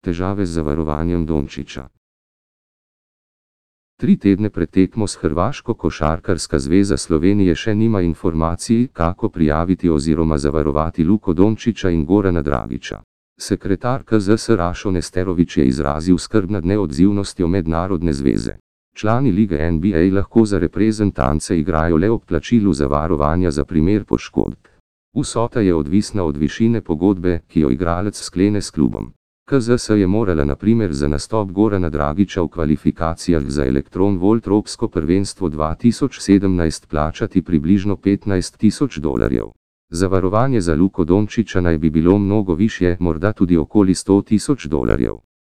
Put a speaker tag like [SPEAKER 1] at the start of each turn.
[SPEAKER 1] težave z zavarovanjem Dončiča. Tri tedne pred tekmo s Hrvaško košarkarska zveza Slovenije še nima informacij, kako prijaviti oziroma zavarovati Luko Dončiča in Gorana Dragiča. Sekretar KZS Rašo Nesterovič je izrazil skrb nad neodzivnostjo mednarodne zveze. Člani lige NBA lahko za reprezentance igrajo le ob plačilu zavarovanja za primer poškodb. Vsota je odvisna od višine pogodbe, ki jo igralec sklene s klubom. KZS je morala na primer za nastop Gorana Dragiča v kvalifikacijah za elektron volt Evropsko prvenstvo 2017 plačati približno 15 tisoč dolarjev. Zavarovanje za Luko Dončiča naj bi bilo mnogo više, morda tudi okoli 100 tisoč dolarjev.